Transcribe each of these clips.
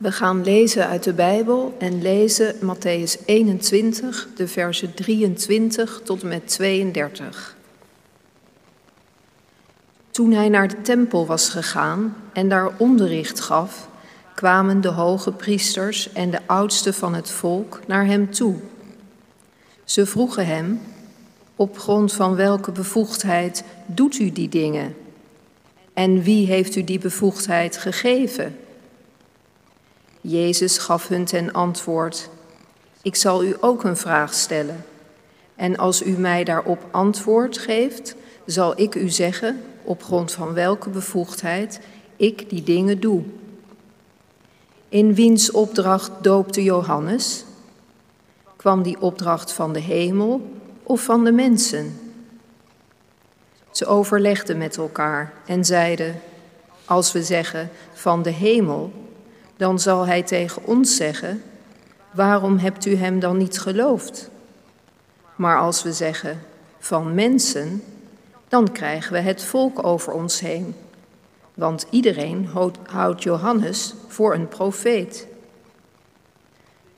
We gaan lezen uit de Bijbel en lezen Matthäus 21, de versen 23 tot en met 32. Toen hij naar de tempel was gegaan en daar onderricht gaf, kwamen de hoge priesters en de oudsten van het volk naar hem toe. Ze vroegen hem, op grond van welke bevoegdheid doet u die dingen? En wie heeft u die bevoegdheid gegeven? Jezus gaf hun ten antwoord, ik zal u ook een vraag stellen. En als u mij daarop antwoord geeft, zal ik u zeggen op grond van welke bevoegdheid ik die dingen doe. In wiens opdracht doopte Johannes? Kwam die opdracht van de hemel of van de mensen? Ze overlegden met elkaar en zeiden: Als we zeggen van de hemel, dan zal hij tegen ons zeggen: Waarom hebt u hem dan niet geloofd? Maar als we zeggen van mensen, dan krijgen we het volk over ons heen. Want iedereen houdt Johannes voor een profeet.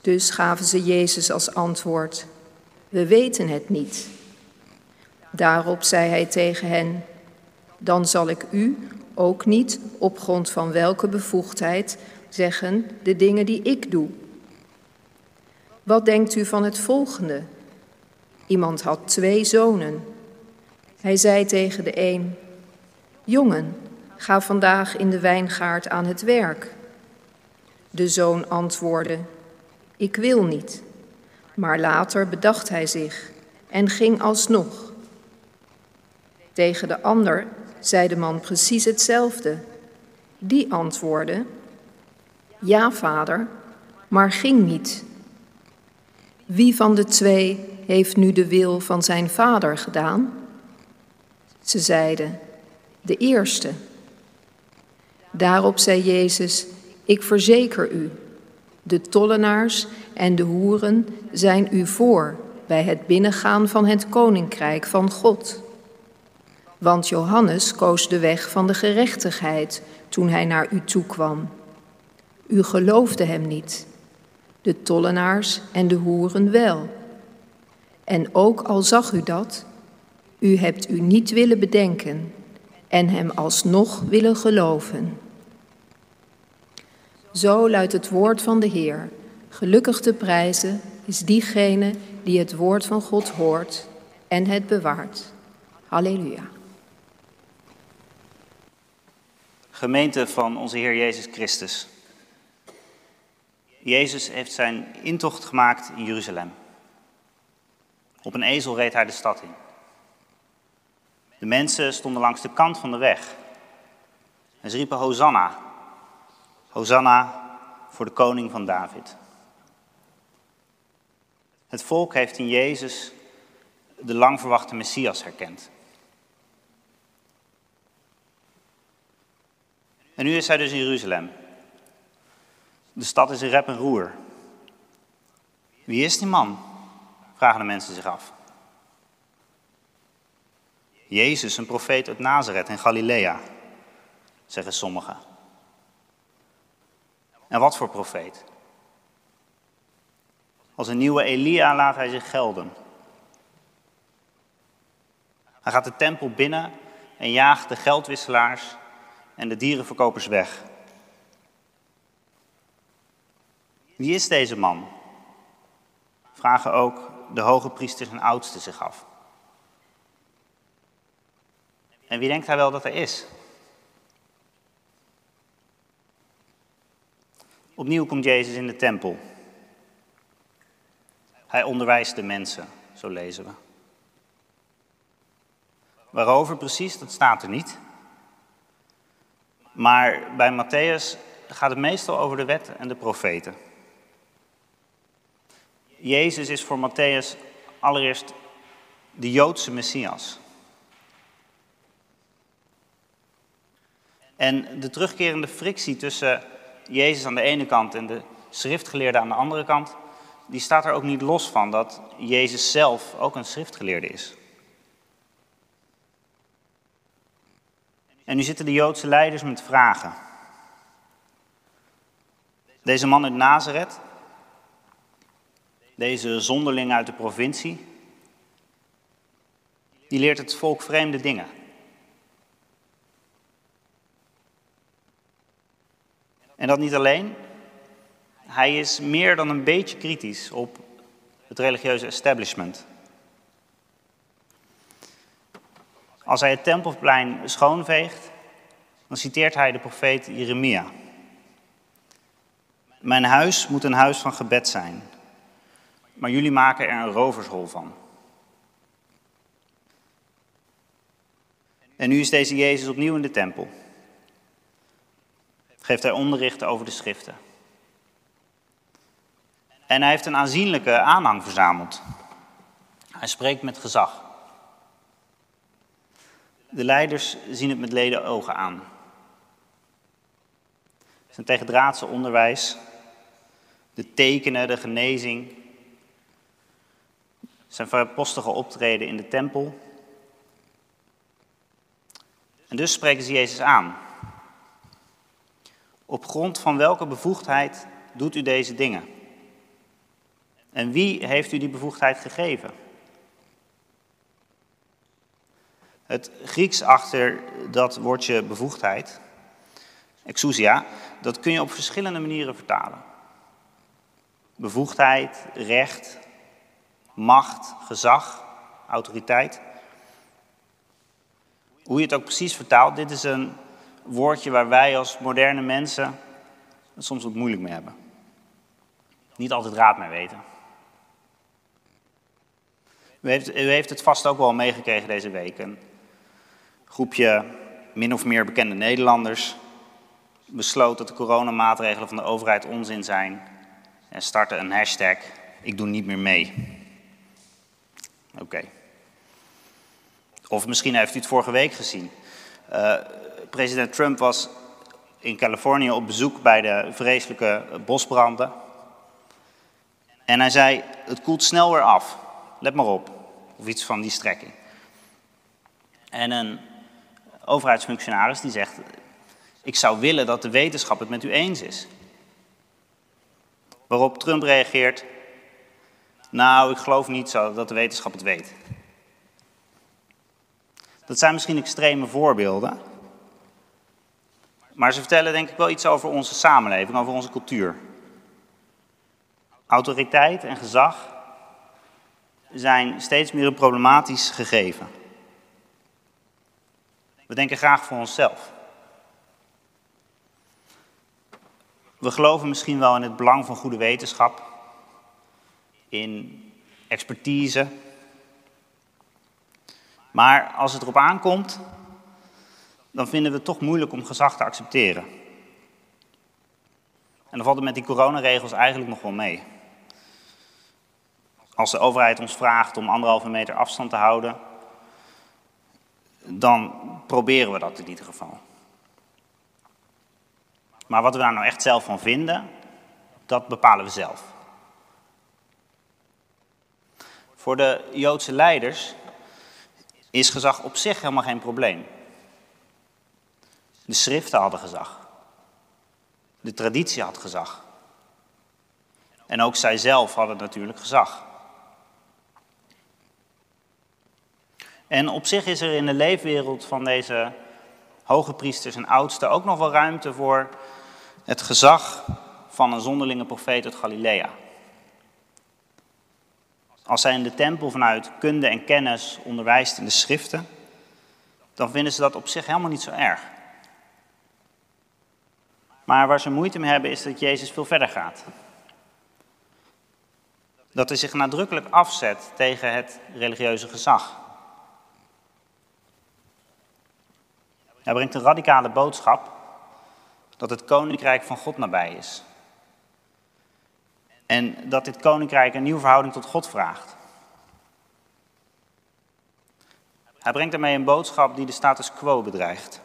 Dus gaven ze Jezus als antwoord: We weten het niet. Daarop zei hij tegen hen: Dan zal ik u ook niet op grond van welke bevoegdheid zeggen de dingen die ik doe. Wat denkt u van het volgende? Iemand had twee zonen. Hij zei tegen de een: Jongen, ga vandaag in de wijngaard aan het werk. De zoon antwoordde: Ik wil niet. Maar later bedacht hij zich en ging alsnog. Tegen de ander zei de man precies hetzelfde. Die antwoordde: Ja, vader, maar ging niet. Wie van de twee heeft nu de wil van zijn vader gedaan? Ze zeiden: De eerste. Daarop zei Jezus: Ik verzeker u, de tollenaars en de hoeren zijn u voor bij het binnengaan van het koninkrijk van God. Want Johannes koos de weg van de gerechtigheid toen hij naar u toe kwam. U geloofde hem niet, de tollenaars en de hoeren wel. En ook al zag u dat, u hebt u niet willen bedenken en hem alsnog willen geloven. Zo luidt het woord van de Heer. Gelukkig te prijzen is diegene die het woord van God hoort en het bewaart. Halleluja. Gemeente van onze Heer Jezus Christus. Jezus heeft zijn intocht gemaakt in Jeruzalem. Op een ezel reed hij de stad in. De mensen stonden langs de kant van de weg. En ze riepen Hosanna. Hosanna voor de koning van David. Het volk heeft in Jezus de lang verwachte Messias herkend. En nu is hij dus in Jeruzalem. De stad is in rep en roer. Wie is die man? Vragen de mensen zich af. Jezus, een profeet uit Nazareth in Galilea, zeggen sommigen. En wat voor profeet? Als een nieuwe Elia laat hij zich gelden. Hij gaat de tempel binnen en jaagt de geldwisselaars en de dierenverkopers weg. Wie is deze man? Vragen ook de hoge priesters en oudsten zich af. En wie denkt hij wel dat hij is? Opnieuw komt Jezus in de tempel. Hij onderwijst de mensen, zo lezen we. Waarover precies, dat staat er niet. Maar bij Matthäus gaat het meestal over de wet en de profeten. Jezus is voor Matthäus allereerst de Joodse Messias. En de terugkerende frictie tussen Jezus aan de ene kant en de schriftgeleerden aan de andere kant, die staat er ook niet los van dat Jezus zelf ook een schriftgeleerde is. En nu zitten de Joodse leiders met vragen. Deze man uit Nazareth, deze zonderling uit de provincie, die leert het volk vreemde dingen. En dat niet alleen. Hij is meer dan een beetje kritisch op het religieuze establishment. Als hij het tempelplein schoonveegt, dan citeert hij de profeet Jeremia. Mijn huis moet een huis van gebed zijn, maar jullie maken er een rovershol van. En nu is deze Jezus opnieuw in de tempel. Geeft hij onderricht over de schriften. En hij heeft een aanzienlijke aanhang verzameld. Hij spreekt met gezag. De leiders zien het met leden ogen aan. Zijn tegendraadse onderwijs, de tekenen, de genezing, zijn verpostige optreden in de tempel. En dus spreken ze Jezus aan. Op grond van welke bevoegdheid doet u deze dingen? En wie heeft u die bevoegdheid gegeven? Het Grieks achter dat woordje bevoegdheid, exousia, dat kun je op verschillende manieren vertalen. Bevoegdheid, recht, macht, gezag, autoriteit. Hoe je het ook precies vertaalt, dit is een woordje waar wij als moderne mensen soms wat moeilijk mee hebben. Niet altijd raad mee weten. U heeft, u heeft het vast ook wel meegekregen deze week. Een groepje min of meer bekende Nederlanders besloot dat de coronamaatregelen van de overheid onzin zijn en startte een hashtag ik doe niet meer mee. Oké. Of misschien heeft u het vorige week gezien. Uh, president Trump was in Californië op bezoek bij de vreselijke bosbranden. En hij zei, het koelt snel weer af, let maar op. Of iets van die strekking. En een overheidsfunctionaris die zegt, ik zou willen dat de wetenschap het met u eens is. Waarop Trump reageert, nou, ik geloof niet zo dat de wetenschap het weet. Dat zijn misschien extreme voorbeelden, maar ze vertellen denk ik wel iets over onze samenleving, over onze cultuur. Autoriteit en gezag zijn steeds meer een problematisch gegeven. We denken graag voor onszelf. We geloven misschien wel in het belang van goede wetenschap, in expertise. Maar als het erop aankomt, dan vinden we het toch moeilijk om gezag te accepteren. En dan valt het met die coronaregels eigenlijk nog wel mee. Als de overheid ons vraagt om anderhalve meter afstand te houden, dan proberen we dat in ieder geval. Maar wat we daar nou echt zelf van vinden, dat bepalen we zelf. Voor de Joodse leiders is gezag op zich helemaal geen probleem. De schriften hadden gezag. De traditie had gezag. En ook zij zelf hadden natuurlijk gezag. En op zich is er in de leefwereld van deze hoge priesters en oudsten ook nog wel ruimte voor het gezag van een zonderlinge profeet uit Galilea. Als zij in de tempel vanuit kunde en kennis onderwijst in de schriften, dan vinden ze dat op zich helemaal niet zo erg. Maar waar ze moeite mee hebben is dat Jezus veel verder gaat. Dat hij zich nadrukkelijk afzet tegen het religieuze gezag. Hij brengt een radicale boodschap dat het koninkrijk van God nabij is. En dat dit koninkrijk een nieuwe verhouding tot God vraagt. Hij brengt daarmee een boodschap die de status quo bedreigt.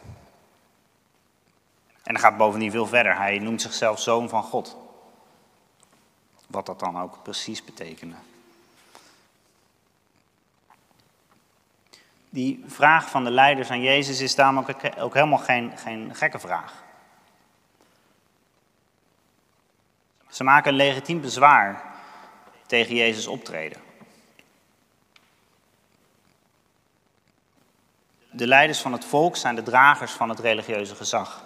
En hij gaat bovendien veel verder. Hij noemt zichzelf zoon van God. Wat dat dan ook precies betekende. Die vraag van de leiders aan Jezus is daarom ook, helemaal geen, geen gekke vraag. Ze maken een legitiem bezwaar tegen Jezus optreden. De leiders van het volk zijn de dragers van het religieuze gezag.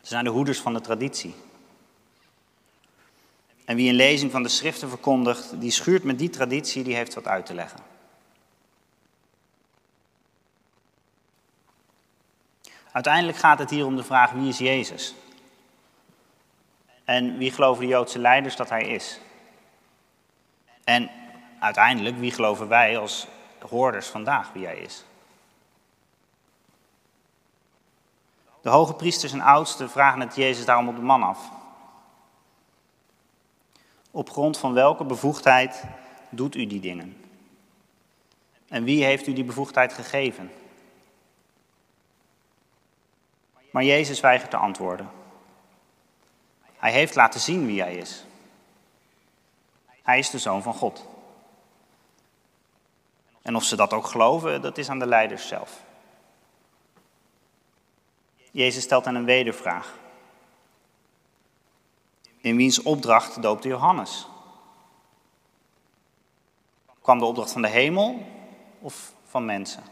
Ze zijn de hoeders van de traditie. En wie een lezing van de schriften verkondigt, die schuurt met die traditie, die heeft wat uit te leggen. Uiteindelijk gaat het hier om de vraag wie is Jezus? En wie geloven de Joodse leiders dat hij is? En uiteindelijk, wie geloven wij als hoorders vandaag wie hij is? De hoge priesters en oudsten vragen het Jezus daarom op de man af. Op grond van welke bevoegdheid doet u die dingen? En wie heeft u die bevoegdheid gegeven? Maar Jezus weigert te antwoorden. Hij heeft laten zien wie hij is. Hij is de zoon van God. En of ze dat ook geloven, dat is aan de leiders zelf. Jezus stelt hen een wedervraag. In wiens opdracht doopte Johannes? Kwam de opdracht van de hemel of van mensen?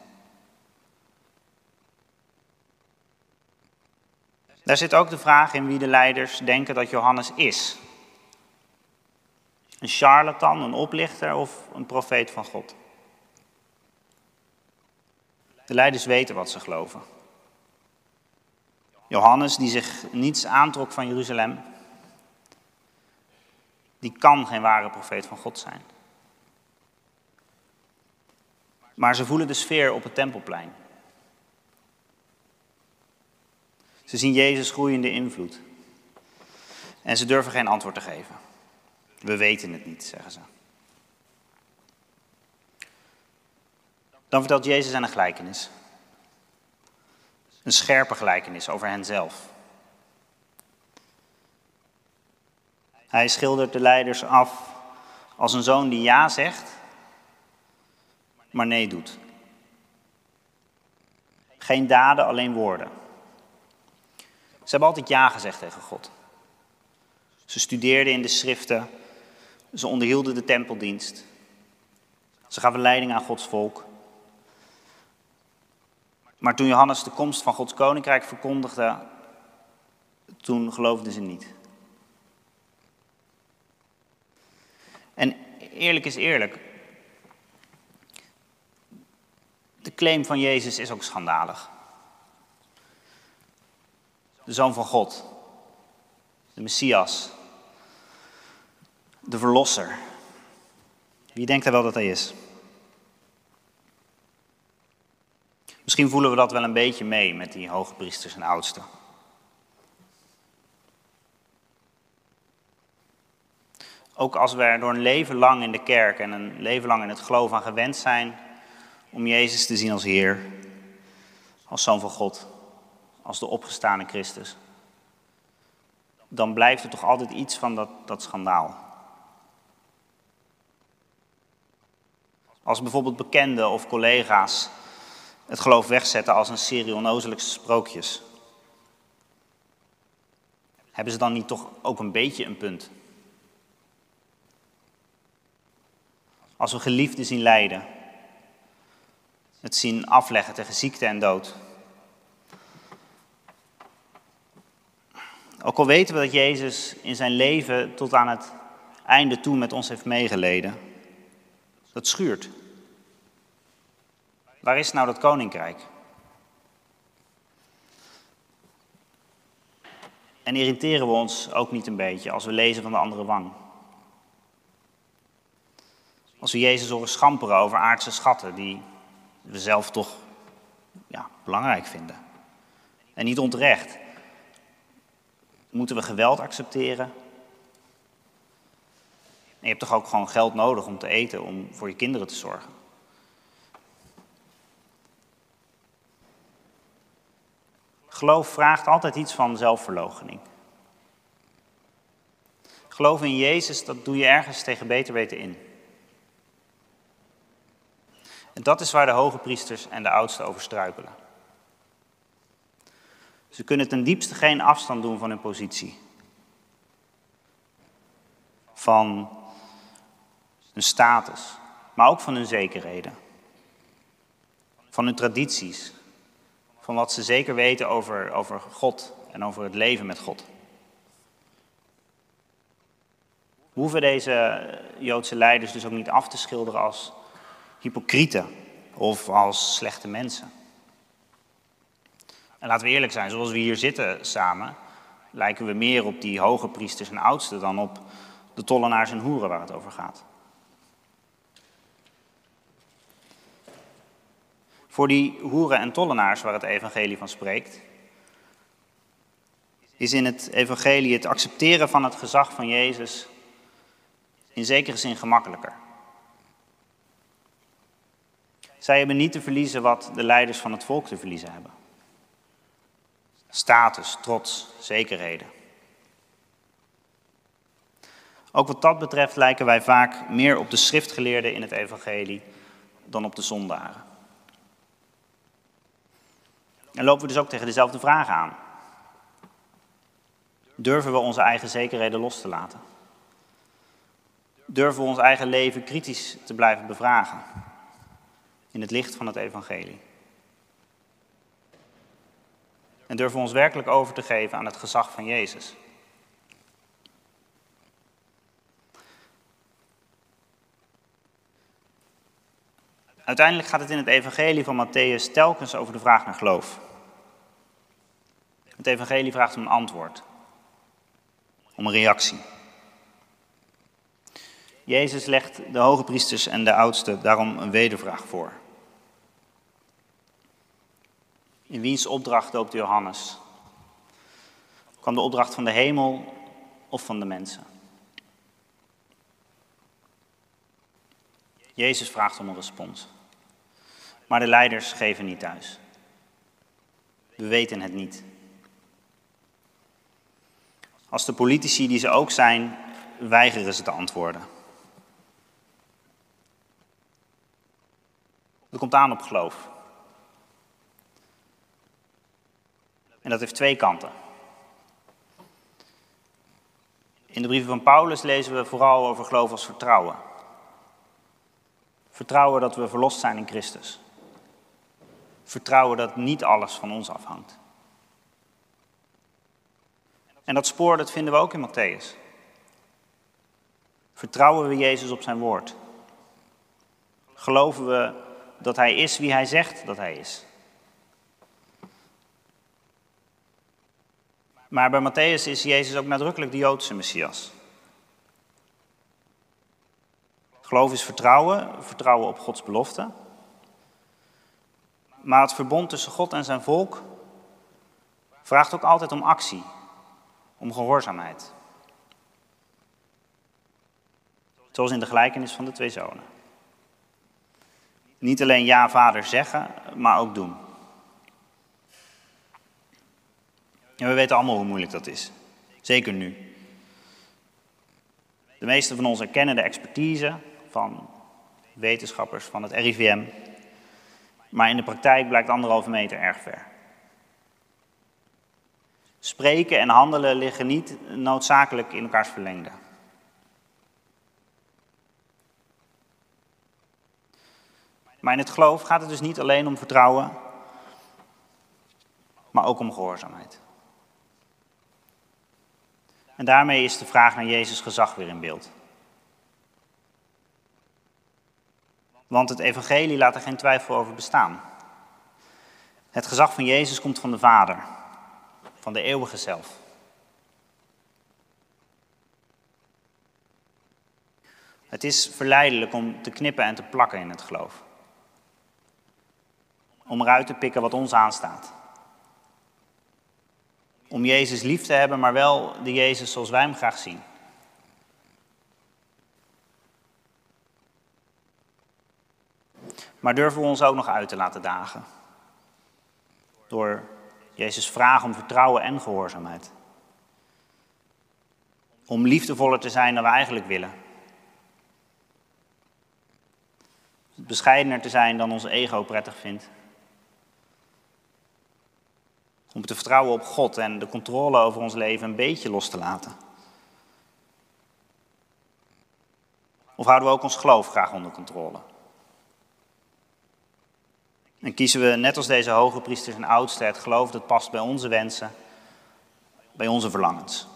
Daar zit ook de vraag in wie de leiders denken dat Johannes is. Een charlatan, een oplichter of een profeet van God? De leiders weten wat ze geloven. Johannes, die zich niets aantrok van Jeruzalem, die kan geen ware profeet van God zijn. Maar ze voelen de sfeer op het tempelplein. Ze zien Jezus groeiende invloed. En ze durven geen antwoord te geven. We weten het niet, zeggen ze. Dan vertelt Jezus een gelijkenis. Een scherpe gelijkenis over henzelf. Hij schildert de leiders af als een zoon die ja zegt, maar nee doet. Geen daden, alleen woorden. Ze hebben altijd ja gezegd tegen God. Ze studeerden in de schriften, ze onderhielden de tempeldienst. Ze gaven leiding aan Gods volk. Maar toen Johannes de komst van Gods koninkrijk verkondigde, toen geloofden ze niet. En eerlijk is eerlijk. De claim van Jezus is ook schandalig. De zoon van God, de Messias, de Verlosser. Wie denkt er wel dat hij is? Misschien voelen we dat wel een beetje mee met die hoge priesters en oudsten. Ook als we er door een leven lang in de kerk en een leven lang in het geloof aan gewend zijn om Jezus te zien als Heer, als Zoon van God, als de opgestane Christus, dan blijft er toch altijd iets van dat, dat schandaal. Als bijvoorbeeld bekenden of collega's het geloof wegzetten als een serie onnozelijke sprookjes. Hebben ze dan niet toch ook een beetje een punt? Als we geliefden zien lijden, het zien afleggen tegen ziekte en dood. Ook al weten we dat Jezus in zijn leven tot aan het einde toe met ons heeft meegeleden, dat schuurt. Waar is nou dat koninkrijk? En irriteren we ons ook niet een beetje als we lezen van de andere wang? Als we Jezus horen schamperen over aardse schatten die we zelf toch ja, belangrijk vinden. En niet onterecht. Moeten we geweld accepteren? En je hebt toch ook gewoon geld nodig om te eten, om voor je kinderen te zorgen? Geloof vraagt altijd iets van zelfverloochening. Geloof in Jezus, dat doe je ergens tegen beter weten in. En dat is waar de hoge priesters en de oudsten over struikelen. Ze kunnen ten diepste geen afstand doen van hun positie. van hun status, maar ook van hun zekerheden. Van hun tradities, van wat ze zeker weten over, over God en over het leven met God. We hoeven deze Joodse leiders dus ook niet af te schilderen als hypocrieten of als slechte mensen. En laten we eerlijk zijn, zoals we hier zitten samen, lijken we meer op die hoge priesters en oudsten dan op de tollenaars en hoeren waar het over gaat. Voor die hoeren en tollenaars waar het evangelie van spreekt, is in het evangelie het accepteren van het gezag van Jezus in zekere zin gemakkelijker. Zij hebben niet te verliezen wat de leiders van het volk te verliezen hebben. Status, trots, zekerheden. Ook wat dat betreft lijken wij vaak meer op de schriftgeleerden in het evangelie dan op de zondaren. En lopen we dus ook tegen dezelfde vragen aan. Durven we onze eigen zekerheden los te laten? Durven we ons eigen leven kritisch te blijven bevragen in het licht van het evangelie? En durven we ons werkelijk over te geven aan het gezag van Jezus? Uiteindelijk gaat het in het evangelie van Matthäus telkens over de vraag naar geloof. Het evangelie vraagt om een antwoord, om een reactie. Jezus legt de hoge priesters en de oudsten daarom een wedervraag voor. In wiens opdracht doopte Johannes? Kwam de opdracht van de hemel of van de mensen? Jezus vraagt om een respons. Maar de leiders geven niet thuis. We weten het niet. Als de politici die ze ook zijn, weigeren ze te antwoorden. Het komt aan op geloof. En dat heeft twee kanten. In de brieven van Paulus lezen we vooral over geloof als vertrouwen. Vertrouwen dat we verlost zijn in Christus. Vertrouwen dat niet alles van ons afhangt. En dat spoor dat vinden we ook in Matthäus. Vertrouwen we Jezus op zijn woord? Geloven we dat hij is wie hij zegt dat hij is? Maar bij Matthäus is Jezus ook nadrukkelijk de Joodse Messias. Geloof is vertrouwen, vertrouwen op Gods belofte. Maar het verbond tussen God en zijn volk vraagt ook altijd om actie, om gehoorzaamheid. Zoals in de gelijkenis van de twee zonen. Niet alleen ja, vader zeggen, maar ook doen. En we weten allemaal hoe moeilijk dat is. Zeker nu. De meesten van ons erkennen de expertise van wetenschappers van het RIVM. Maar in de praktijk blijkt anderhalve meter erg ver. Spreken en handelen liggen niet noodzakelijk in elkaars verlengde. Maar in het geloof gaat het dus niet alleen om vertrouwen, maar ook om gehoorzaamheid. En daarmee is de vraag naar Jezus gezag weer in beeld. Want het evangelie laat er geen twijfel over bestaan. Het gezag van Jezus komt van de Vader, van de eeuwige zelf. Het is verleidelijk om te knippen en te plakken in het geloof. Om eruit te pikken wat ons aanstaat. Om Jezus lief te hebben, maar wel de Jezus zoals wij hem graag zien. Maar durven we ons ook nog uit te laten dagen? Door Jezus vragen om vertrouwen en gehoorzaamheid. Om liefdevoller te zijn dan we eigenlijk willen. Bescheidener te zijn dan ons ego prettig vindt. Om te vertrouwen op God en de controle over ons leven een beetje los te laten. Of houden we ook ons geloof graag onder controle? En kiezen we net als deze hoge priesters en oudsten het geloof dat past bij onze wensen, bij onze verlangens?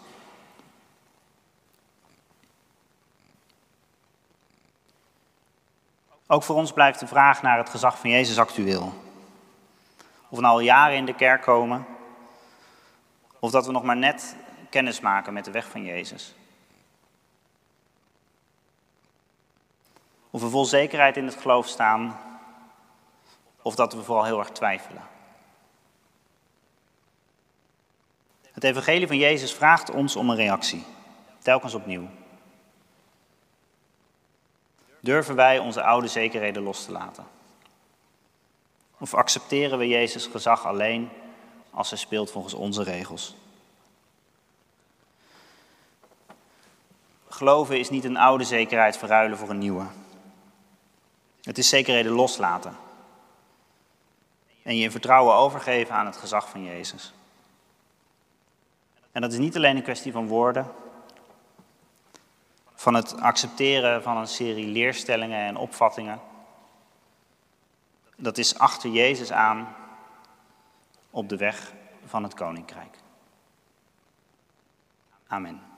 Ook voor ons blijft de vraag naar het gezag van Jezus actueel. Of nou al jaren in de kerk komen, of dat we nog maar net kennis maken met de weg van Jezus. Of we vol zekerheid in het geloof staan, of dat we vooral heel erg twijfelen. Het evangelie van Jezus vraagt ons om een reactie, telkens opnieuw. Durven wij onze oude zekerheden los te laten? Of accepteren we Jezus gezag alleen als hij speelt volgens onze regels? Geloven is niet een oude zekerheid verruilen voor een nieuwe. Het is zekerheden loslaten. En je in vertrouwen overgeven aan het gezag van Jezus. En dat is niet alleen een kwestie van woorden, van het accepteren van een serie leerstellingen en opvattingen. Dat is achter Jezus aan op de weg van het koninkrijk. Amen.